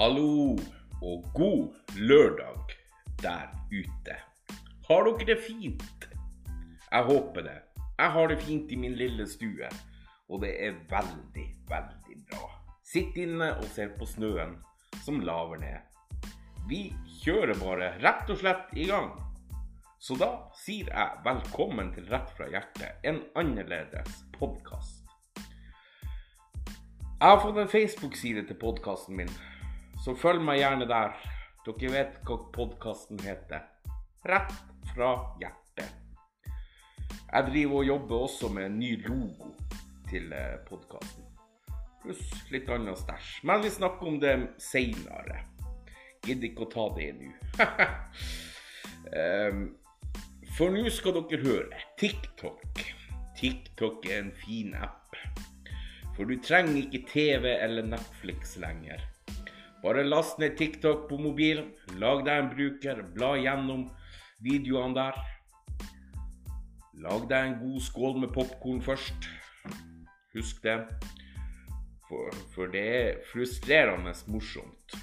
Hallo og god lørdag der ute. Har dere det fint? Jeg håper det. Jeg har det fint i min lille stue, og det er veldig, veldig bra. Sitt inne og ser på snøen som laver ned. Vi kjører bare rett og slett i gang. Så da sier jeg velkommen til Rett fra hjertet, en annerledes podkast. Jeg har fått en Facebook-side til podkasten min, så følg meg gjerne der. Dere vet hva podkasten heter. Rett fra hjertet. Jeg driver og jobber også med en ny logo til podkasten. Pluss litt annet stæsj. Men vi snakker om det seinere. Gidder ikke å ta det nå. um, for nå skal dere høre TikTok. TikTok er en fin app. For du trenger ikke TV eller Netflix lenger. Bare last ned TikTok på mobilen, lag deg en bruker, bla gjennom videoene der. Lag deg en god skål med popkorn først. Husk det. For, for, det er frustrerende morsomt.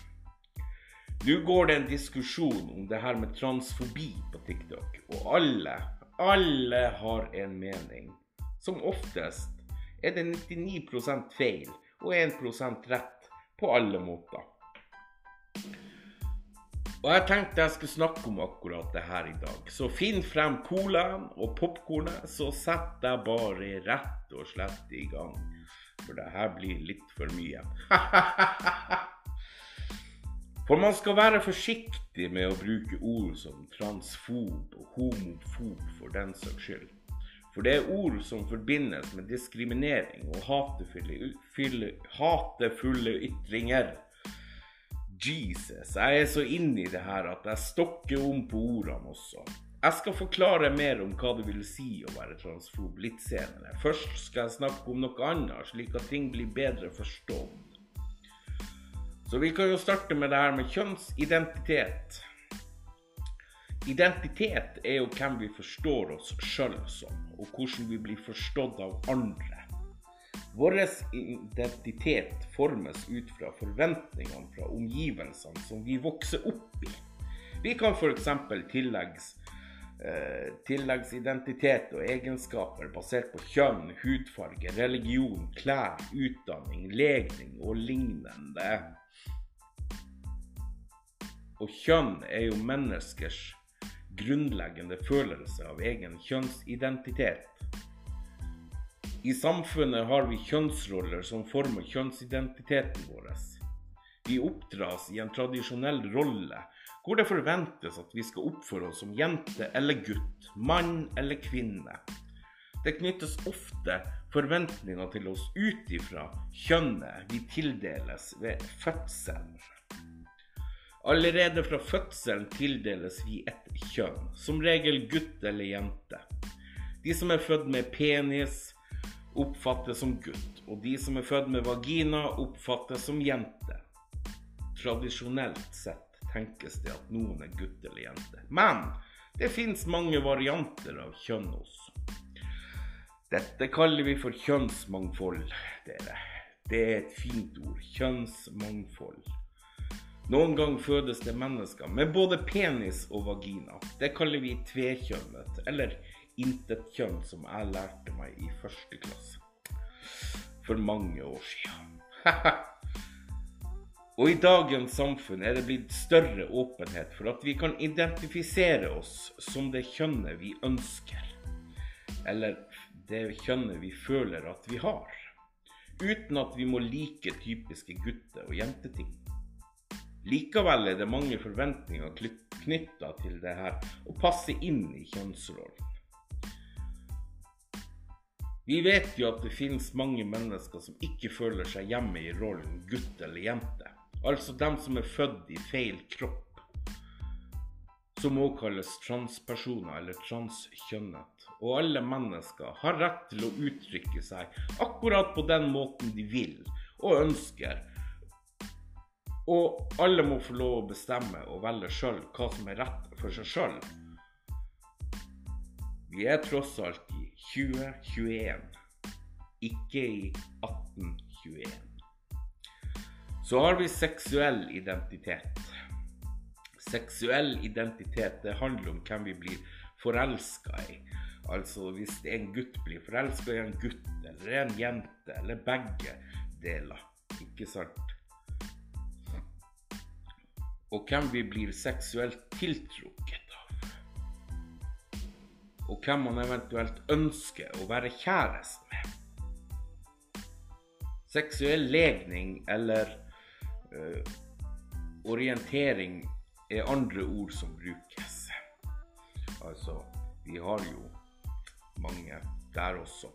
Nå går det en diskusjon om det her med transfobi på TikTok, og alle, alle har en mening. Som oftest er det 99% feil og 1% rett på alle måter. Og jeg tenkte jeg skulle snakke om akkurat det her i dag. Så finn frem colaen og popkornet, så setter jeg bare rett og slett i gang. For det her blir litt for mye. for man skal være forsiktig med å bruke ord som transfob og homofob for den saks skyld. For det er ord som forbindes med diskriminering og hatefulle, hatefulle ytringer. Jesus, jeg er så inne i det her at jeg stokker om på ordene også. Jeg skal forklare mer om hva det vil si å være transfob litt senere. Først skal jeg snakke om noe annet, slik at ting blir bedre forstått. Så vi kan jo starte med det her med kjønnsidentitet. Identitet er jo hvem vi forstår oss sjøl som, og hvordan vi blir forstått av andre. Vår identitet formes ut fra forventningene fra omgivelsene som vi vokser opp i. Vi kan f.eks. tillegges eh, tilleggsidentitet og egenskaper basert på kjønn, hudfarge, religion, klær, utdanning, legning og lignende. Og kjønn er jo menneskers grunnleggende følelse av egen kjønnsidentitet. I samfunnet har vi kjønnsroller som former kjønnsidentiteten vår. Vi oppdras i en tradisjonell rolle hvor det forventes at vi skal oppføre oss som jente eller gutt, mann eller kvinne. Det knyttes ofte forventninger til oss ut ifra kjønnet vi tildeles ved fødselen. Allerede fra fødselen tildeles vi et kjønn, som regel gutt eller jente. De som er født med penis, oppfattes som gutt, og de som er født med vagina, oppfattes som jente. Tradisjonelt sett tenkes det at noen er gutt eller jente. Men det fins mange varianter av kjønn også. Dette kaller vi for kjønnsmangfold, dere. Det er et fint ord. Kjønnsmangfold. Noen ganger fødes det mennesker med både penis og vagina. Det kaller vi tvekjønnet, eller intetkjønn, som jeg lærte meg i første klasse. For mange år siden. og i dagens samfunn er det blitt større åpenhet for at vi kan identifisere oss som det kjønnet vi ønsker. Eller det kjønnet vi føler at vi har. Uten at vi må like typiske gutte- og jenteting. Likevel er det mange forventninger knytta til det her å passe inn i kjønnsrollen. Vi vet jo at det finnes mange mennesker som ikke føler seg hjemme i rollen gutt eller jente. Altså dem som er født i feil kropp. Som òg kalles transpersoner eller transkjønnet. Og alle mennesker har rett til å uttrykke seg akkurat på den måten de vil og ønsker og alle må få lov å bestemme og velge sjøl hva som er rett for seg sjøl. Vi er tross alt i 2021, ikke i 1821. Så har vi seksuell identitet. Seksuell identitet det handler om hvem vi blir forelska i. Altså hvis en gutt blir forelska i en gutt, eller en jente, eller begge deler. Ikke sant? Og hvem vi blir seksuelt tiltrukket. Og hvem man eventuelt ønsker å være kjæreste med. Seksuell legning eller uh, orientering er andre ord som brukes. Altså, vi har jo mange der også.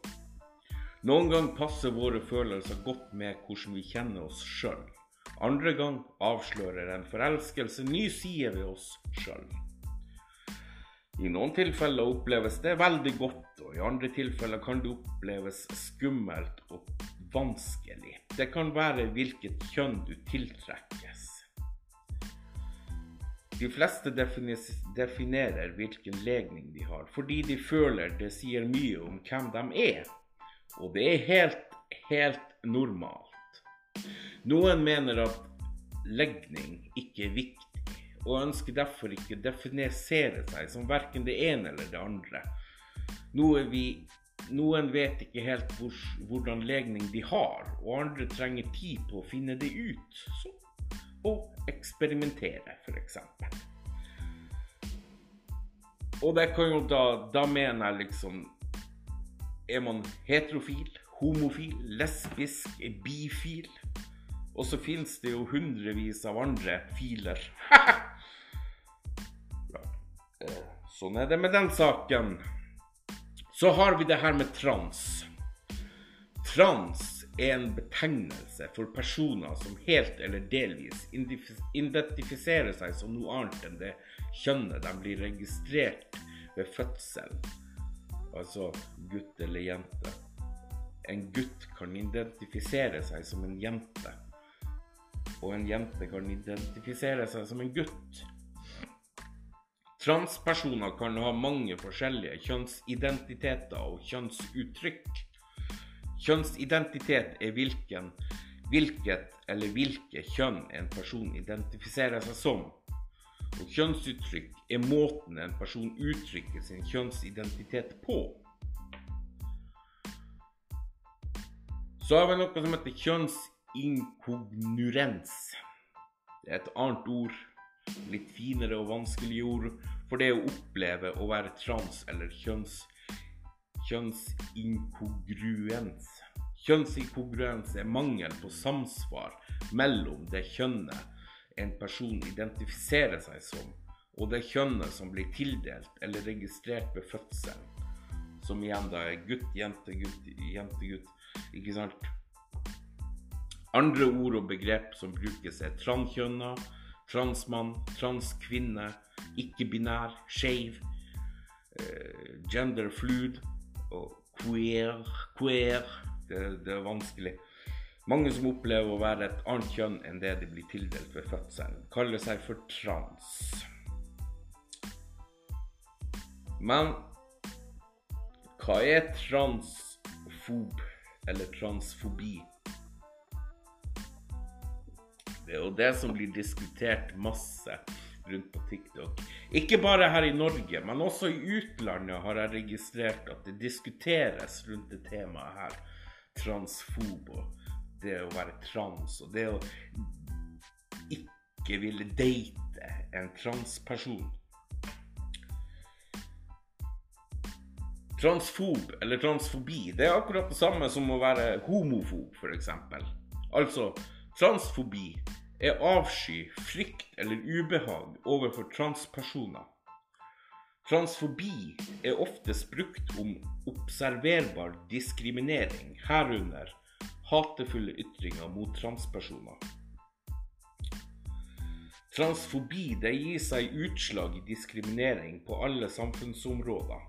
Noen ganger passer våre følelser godt med hvordan vi kjenner oss sjøl. Andre gang avslører en forelskelse ny side ved oss sjøl. I noen tilfeller oppleves det veldig godt, og i andre tilfeller kan det oppleves skummelt og vanskelig. Det kan være hvilket kjønn du tiltrekkes. De fleste definerer hvilken legning de har, fordi de føler det sier mye om hvem de er. Og det er helt, helt normalt. Noen mener at legning ikke er viktig, og ønsker derfor ikke å definere seg som verken det ene eller det andre. Noe vi, noen vet ikke helt hvor, hvordan legning de har, og andre trenger tid på å finne det ut. Så og eksperimentere, f.eks. Og det kan jo da Da mener jeg liksom Er man heterofil, homofil, lesbisk, bifil? Og så fins det jo hundrevis av andre filer. Eh, sånn er det med den saken. Så har vi det her med trans. Trans er en betegnelse for personer som helt eller delvis identifiserer seg som noe annet enn det kjønnet de blir registrert ved fødsel, altså gutt eller jente. En gutt kan identifisere seg som en jente, og en jente kan identifisere seg som en gutt. Transpersoner kan ha mange forskjellige kjønnsidentiteter og kjønnsuttrykk. Kjønnsidentitet er hvilken, hvilket eller hvilke kjønn en person identifiserer seg som. Og kjønnsuttrykk er måten en person uttrykker sin kjønnsidentitet på. Så har vi noe som heter kjønnsinkognorens. Det er et annet ord, litt finere og vanskelige ord, for det å oppleve å være trans eller kjønns kjønnsinkongruens. Kjønnsinkongruens er mangel på samsvar mellom det kjønnet en person identifiserer seg som, og det kjønnet som blir tildelt eller registrert ved fødselen. Som igjen da er gutt, jente, gutt, jente, gutt. Ikke sant? Andre ord og begrep som brukes, er transkjønna, transmann, transkvinne, ikke-binær, skeiv, eh, genderfluid, og queer, queer det, det, er vanskelig. Mange som opplever å være et annet kjønn enn det de blir tildelt ved fødselen, kaller seg for trans. Men hva er transfob eller transfobi? Er det som blir diskutert masse rundt på TikTok. Ikke bare her i Norge, men også i utlandet har jeg registrert at det diskuteres rundt det temaet her. Transfob og det å være trans og det å ikke ville date en transperson. Transfob eller transfobi det er akkurat det samme som å være homofob, f.eks. Altså, transfobi er avsky, frykt eller ubehag overfor transpersoner. Transfobi er oftest brukt om observerbar diskriminering, herunder hatefulle ytringer mot transpersoner. Transfobi det gir seg utslag i diskriminering på alle samfunnsområder.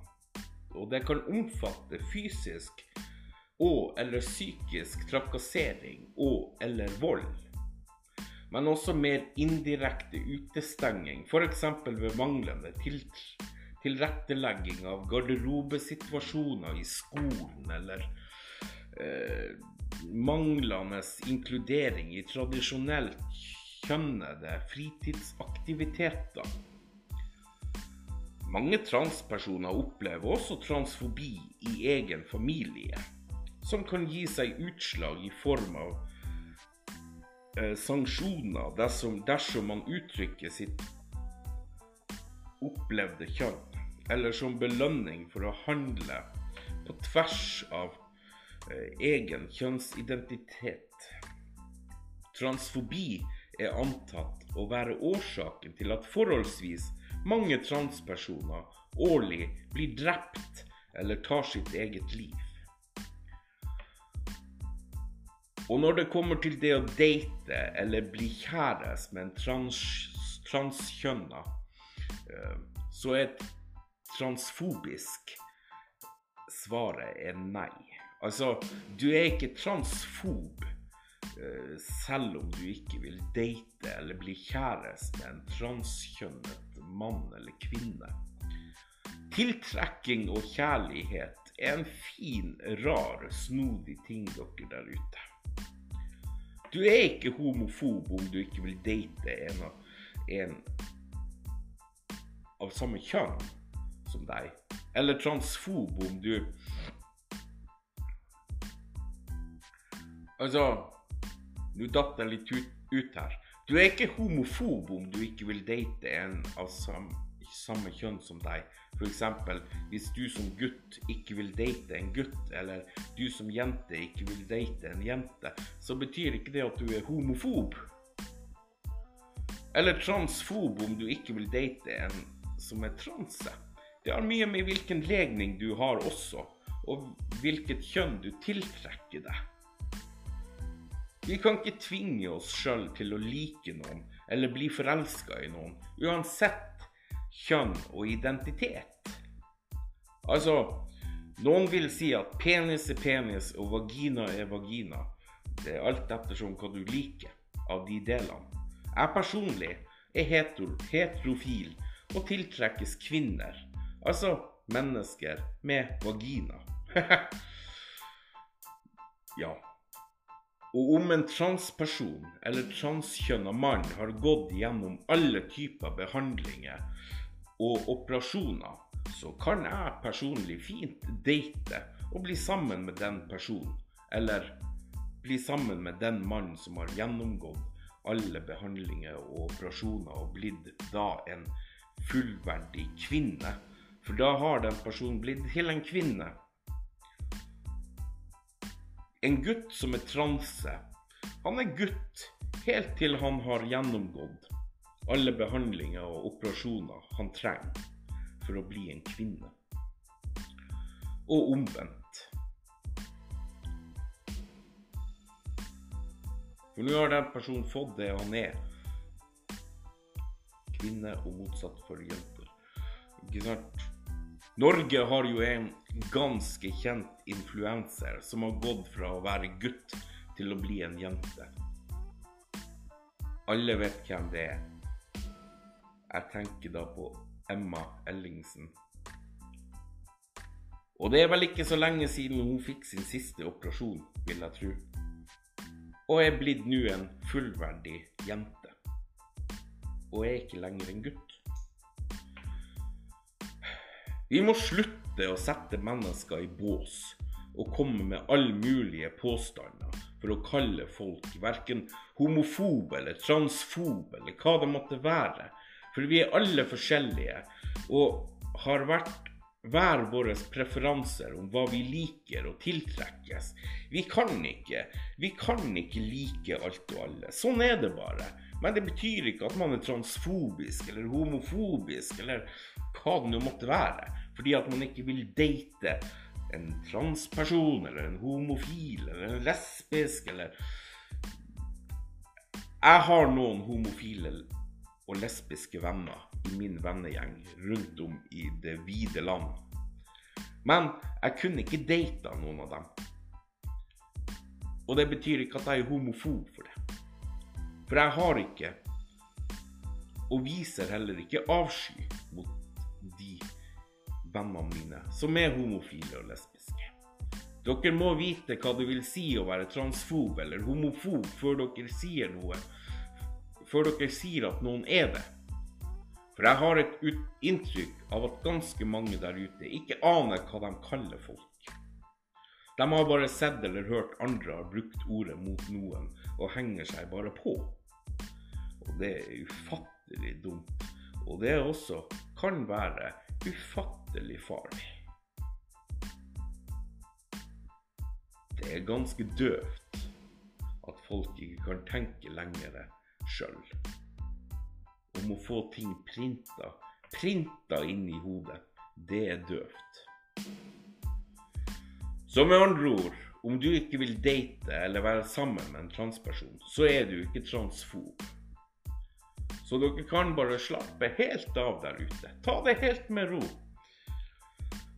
Og det kan omfatte fysisk og eller psykisk trakassering og eller vold men også mer indirekte utestenging, f.eks. ved manglende tilrettelegging av garderobesituasjoner i skolen, eller eh, manglende inkludering i tradisjonelt kjønnede fritidsaktiviteter. Mange transpersoner opplever også transfobi i egen familie, som kan gi seg utslag i form av eh, sanksjoner dersom, dersom man uttrykker sitt opplevde kjønn, eller som belønning for å handle på tvers av eh, egen kjønnsidentitet. Transfobi er antatt å være årsaken til at forholdsvis mange transpersoner årlig blir drept eller tar sitt eget liv. Og når det kommer til det å date eller bli kjæreste med en trans, transkjønna, eh, så er et transfobisk svaret er nei. Altså, du er ikke transfob eh, selv om du ikke vil date eller bli kjæreste med en transkjønnet mann eller kvinne. Tiltrekking og kjærlighet er en fin, rar, snodig ting dere der ute. Du er ikke homofob om du ikke vil date en av, en av samme kjønn som deg. Eller transfob om du Altså Nå datt jeg litt ut, ut, her. Du er ikke homofob om du ikke vil date en av samme, samme kjønn som deg. F.eks. hvis du som gutt ikke vil date en gutt, eller du som jente ikke vil date en jente, så betyr ikke det at du er homofob. Eller transfob om du ikke vil date en som er transe. Det har mye med hvilken legning du har også, og hvilket kjønn du tiltrekker deg. Vi kan ikke tvinge oss sjøl til å like noen eller bli forelska i noen, uansett kjønn og identitet. Altså, noen vil si at penis er penis og vagina er vagina. Det er alt ettersom hva du liker av de delene. Jeg personlig er heter, heterofil og tiltrekkes kvinner. Altså mennesker med vagina. ja. Og om en transperson eller transkjønna mann har gått gjennom alle typer behandlinger og operasjoner, så kan jeg personlig fint date og bli sammen med den personen. Eller bli sammen med den mannen som har gjennomgått alle behandlinger og operasjoner og blitt da en fullverdig kvinne. For da har den personen blitt til en kvinne. En gutt som er transe, han er gutt helt til han har gjennomgått alle behandlinger og operasjoner han trenger for å bli en kvinne. Og omvendt. For nå har den personen fått det han er. Kvinne og motsatt for jenter. Ikke sant? Norge har jo en ganske kjent influenser som har gått fra å være gutt til å bli en jente. Alle vet hvem det er. Jeg tenker da på Emma Ellingsen. Og det er vel ikke så lenge siden hun fikk sin siste operasjon, vil jeg tro. Og er blitt nå en fullverdig jente. Og er ikke lenger en gutt. Vi må slutte å sette mennesker i bås og komme med alle mulige påstander for å kalle folk verken homofobe eller transfobe eller hva det måtte være. For vi er alle forskjellige og har vært hver våre preferanser om hva vi liker og tiltrekkes. Vi kan ikke. Vi kan ikke like alt og alle. Sånn er det bare. Men det betyr ikke at man er transfobisk eller homofobisk eller hva det nå måtte være fordi at man ikke vil date en transperson eller en homofil eller en lesbisk eller Jeg har noen homofile og lesbiske venner i min vennegjeng rundt om i det vide land. Men jeg kunne ikke data noen av dem. Og det betyr ikke at jeg er homofob for det. For jeg har ikke, og viser heller ikke, avsky mot de vennene mine som er homofile og lesbiske. Dere må vite hva det vil si å være transfob eller homofob før dere sier noe. Før dere sier at noen er det. For jeg har et inntrykk av at ganske mange der ute ikke aner hva de kaller folk. De har bare sett eller hørt andre har brukt ordet mot noen, og henger seg bare på. Og det er ufattelig dumt. Og det også kan være ufattelig farlig. Det er ganske døvt at folk ikke kan tenke lenger sjøl. Om å få ting printa, printa inn i hodet, det er døvt. Så med andre ord, om du ikke vil date eller være sammen med en transperson, så er du ikke transfob. Så dere kan bare slappe helt av der ute. Ta det helt med ro.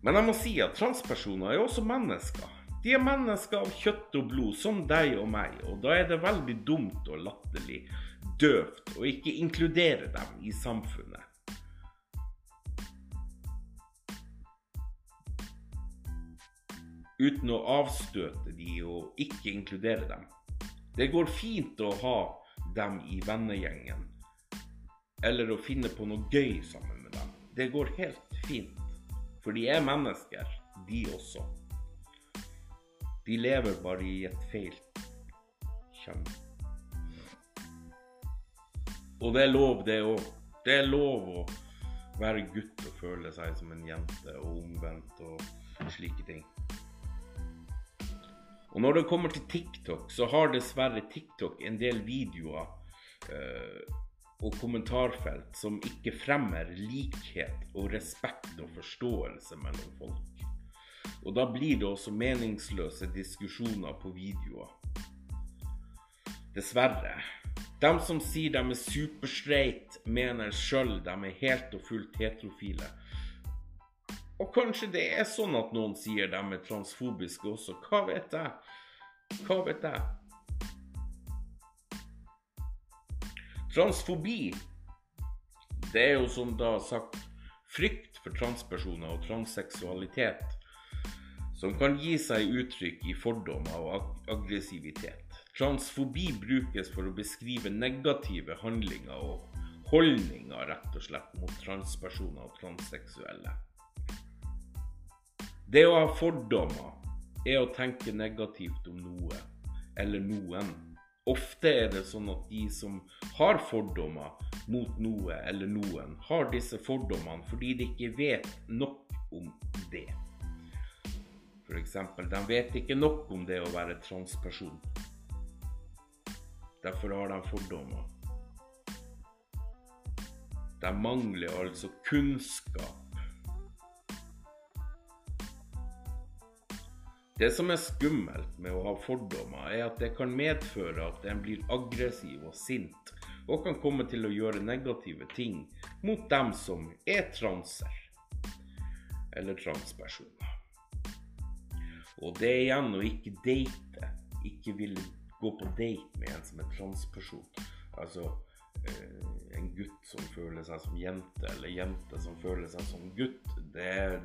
Men jeg må si at transpersoner er også mennesker. De er mennesker av kjøtt og blod, som deg og meg, og da er det veldig dumt og latterlig døvt og ikke inkludere dem i samfunnet. Uten å avstøte de og ikke inkludere dem. Det går fint å ha dem i vennegjengen, eller å finne på noe gøy sammen med dem. Det går helt fint, for de er mennesker, de også. De lever bare i et feil kjønn. Og det er lov, det òg. Det er lov å være gutt og føle seg som en jente, og omvendt og slike ting. Og når det kommer til TikTok, så har dessverre TikTok en del videoer eh, og kommentarfelt som ikke fremmer likhet og respekt og forståelse mellom folk. Og da blir det også meningsløse diskusjoner på videoer. Dessverre. De som sier de er superstreite, mener sjøl de er helt og fullt heterofile. Og kanskje det er sånn at noen sier de er transfobiske også. Hva vet jeg? Hva vet jeg? Transfobi, det er jo som da sagt frykt for transpersoner og transseksualitet som kan gi seg uttrykk i fordommer og aggressivitet. Transfobi brukes for å beskrive negative handlinger og holdninger rett og slett mot transpersoner og transseksuelle. Det å ha fordommer er å tenke negativt om noe eller noen. Ofte er det sånn at de som har fordommer mot noe eller noen, har disse fordommene fordi de ikke vet nok om det. F.eks. de vet ikke nok om det å være transperson. Derfor har de fordommer. De mangler altså kunnskap. Det som er skummelt med å ha fordommer, er at det kan medføre at en blir aggressiv og sint, og kan komme til å gjøre negative ting mot dem som er transer eller transpersoner. Og det er igjen å ikke date. Ikke ville gå på date med en som er transperson. Altså eh, en gutt som føler seg som jente, eller jente som føler seg som gutt. Det er,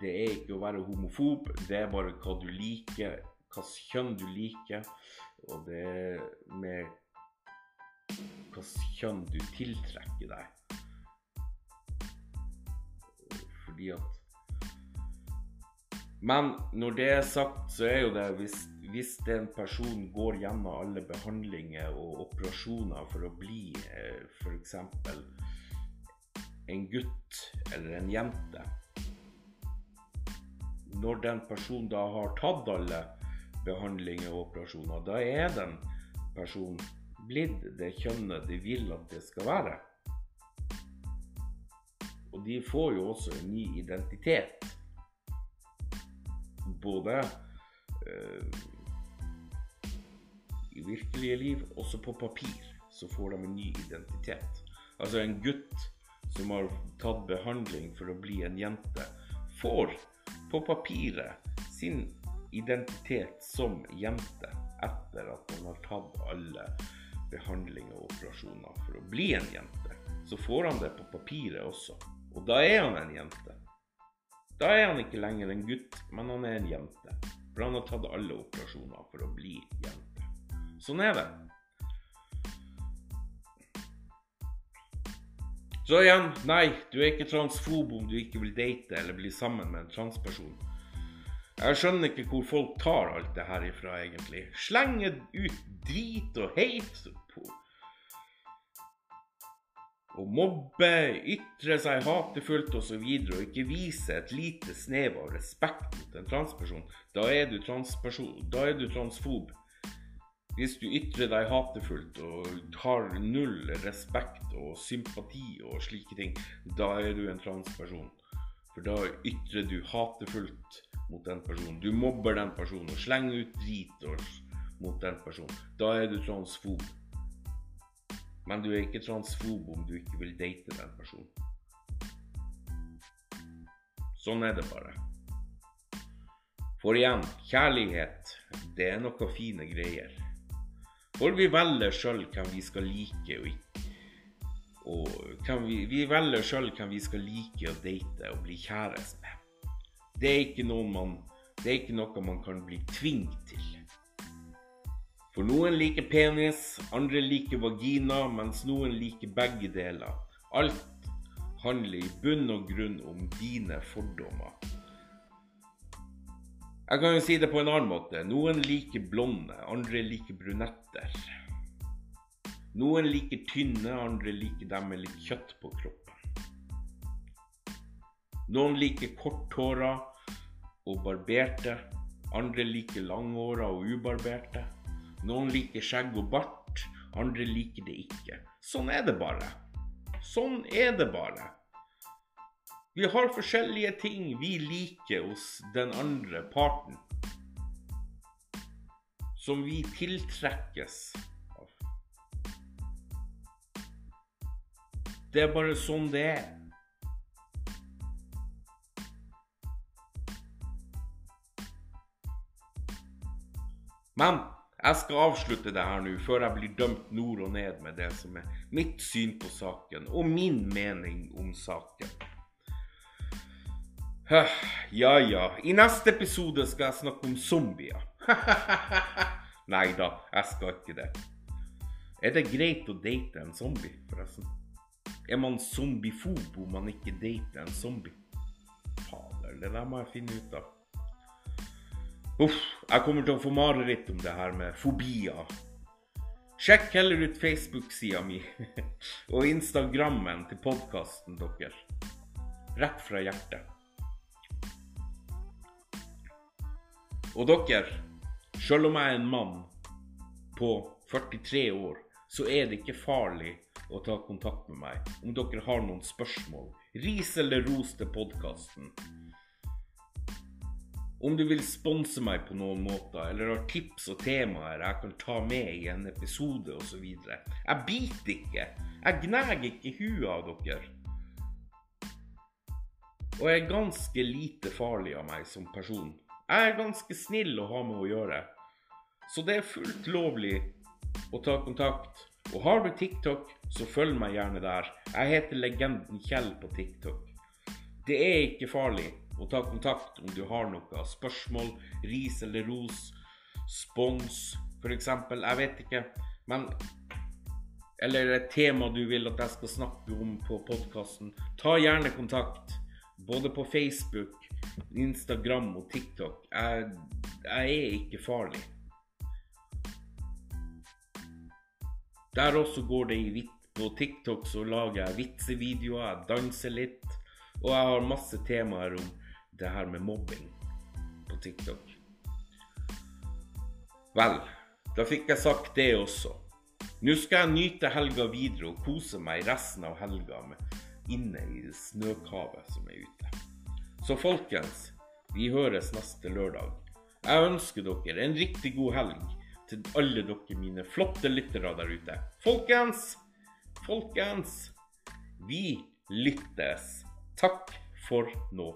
det er ikke å være homofob, det er bare hva du liker, hvilket kjønn du liker. Og det er med hvilket kjønn du tiltrekker deg. Fordi at men når det er sagt, så er jo det hvis, hvis den personen går gjennom alle behandlinger og operasjoner for å bli eh, f.eks. en gutt eller en jente Når den personen da har tatt alle behandlinger og operasjoner, da er den personen blitt det kjønnet de vil at det skal være. Og de får jo også en ny identitet både eh, virkelige liv, også på papir, så får de en ny identitet. Altså en gutt som har tatt behandling for å bli en jente, får på papiret sin identitet som jente etter at han har tatt alle behandlinger og operasjoner for å bli en jente. Så får han det på papiret også. Og da er han en jente. Da er han ikke lenger en gutt, men han er en jente. For han har tatt alle operasjoner for å bli jente. Sånn er det. Så igjen, nei, du er ikke transfob om du ikke vil date eller bli sammen med en transperson. Jeg skjønner ikke hvor folk tar alt det her ifra, egentlig. Slenger ut drit og hate på Å mobbe, ytre seg hatefullt osv. Og, og ikke vise et lite snev av respekt mot en transperson. Da er du, transperson. da er du transfob. Hvis du ytrer deg hatefullt og har null respekt og sympati og slike ting, da er du en transperson. For da ytrer du hatefullt mot den personen. Du mobber den personen og slenger ut drit mot den personen. Da er du transfob. Men du er ikke transfob om du ikke vil date den personen. Sånn er det bare. For igjen, kjærlighet, det er noe fine greier. For vi velger sjøl hvem vi skal like og ikke. Og vi, vi, velger sjøl hvem vi skal like å date og bli kjæreste med. Det er, ikke noe man, det er ikke noe man kan bli tvunget til. For noen liker penis, andre liker vagina, mens noen liker begge deler. Alt handler i bunn og grunn om dine fordommer. Jeg kan jo si det på en annen måte. Noen liker blonde, andre liker brunetter. Noen liker tynne, andre liker dem med litt kjøtt på kroppen. Noen liker korthåra og barberte. Andre liker langhåra og ubarberte. Noen liker skjegg og bart, andre liker det ikke. Sånn er det bare. Sånn er det bare. Vi har forskjellige ting vi liker hos den andre parten. Som vi tiltrekkes av. Det er bare sånn det er. Men jeg skal avslutte det her nå, før jeg blir dømt nord og ned med det som er mitt syn på saken, og min mening om saken. Ja ja, i neste episode skal jeg snakke om zombier. Nei da, jeg skal ikke det. Er det greit å date en zombie, forresten? Er man zombiefob om man ikke dater en zombie? Fader, det der må jeg finne ut av. Uff, jeg kommer til å få mareritt om det her med fobier. Sjekk heller ut Facebook-sida mi og Instagrammen til podkasten deres. Rett fra hjertet. Og dere, selv om jeg er en mann på 43 år, så er det ikke farlig å ta kontakt med meg om dere har noen spørsmål. Ris eller ros til podkasten. Om du vil sponse meg på noen måter, eller har tips og temaer jeg kan ta med i en episode osv. Jeg biter ikke. Jeg gnager ikke huet av dere. Og jeg er ganske lite farlig av meg som person. Jeg er ganske snill å ha med å gjøre. Så det er fullt lovlig å ta kontakt. Og har du TikTok, så følg meg gjerne der. Jeg heter Legenden Kjell på TikTok. Det er ikke farlig å ta kontakt om du har noe spørsmål, ris eller ros, spons f.eks. Jeg vet ikke. Men Eller et tema du vil at jeg skal snakke om på podkasten. Ta gjerne kontakt. Både på Facebook Instagram og TikTok. Jeg, jeg er ikke farlig. Der også går det i hvitt. På TikTok så lager jeg vitsevideoer, jeg danser litt. Og jeg har masse temaer om det her med mobbing på TikTok. Vel, da fikk jeg sagt det også. Nå skal jeg nyte helga videre og kose meg resten av helga inne i snøkavet som er ute. Så folkens, vi høres neste lørdag. Jeg ønsker dere en riktig god helg til alle dere mine flotte lyttere der ute. Folkens! Folkens! Vi lyttes. Takk for nå.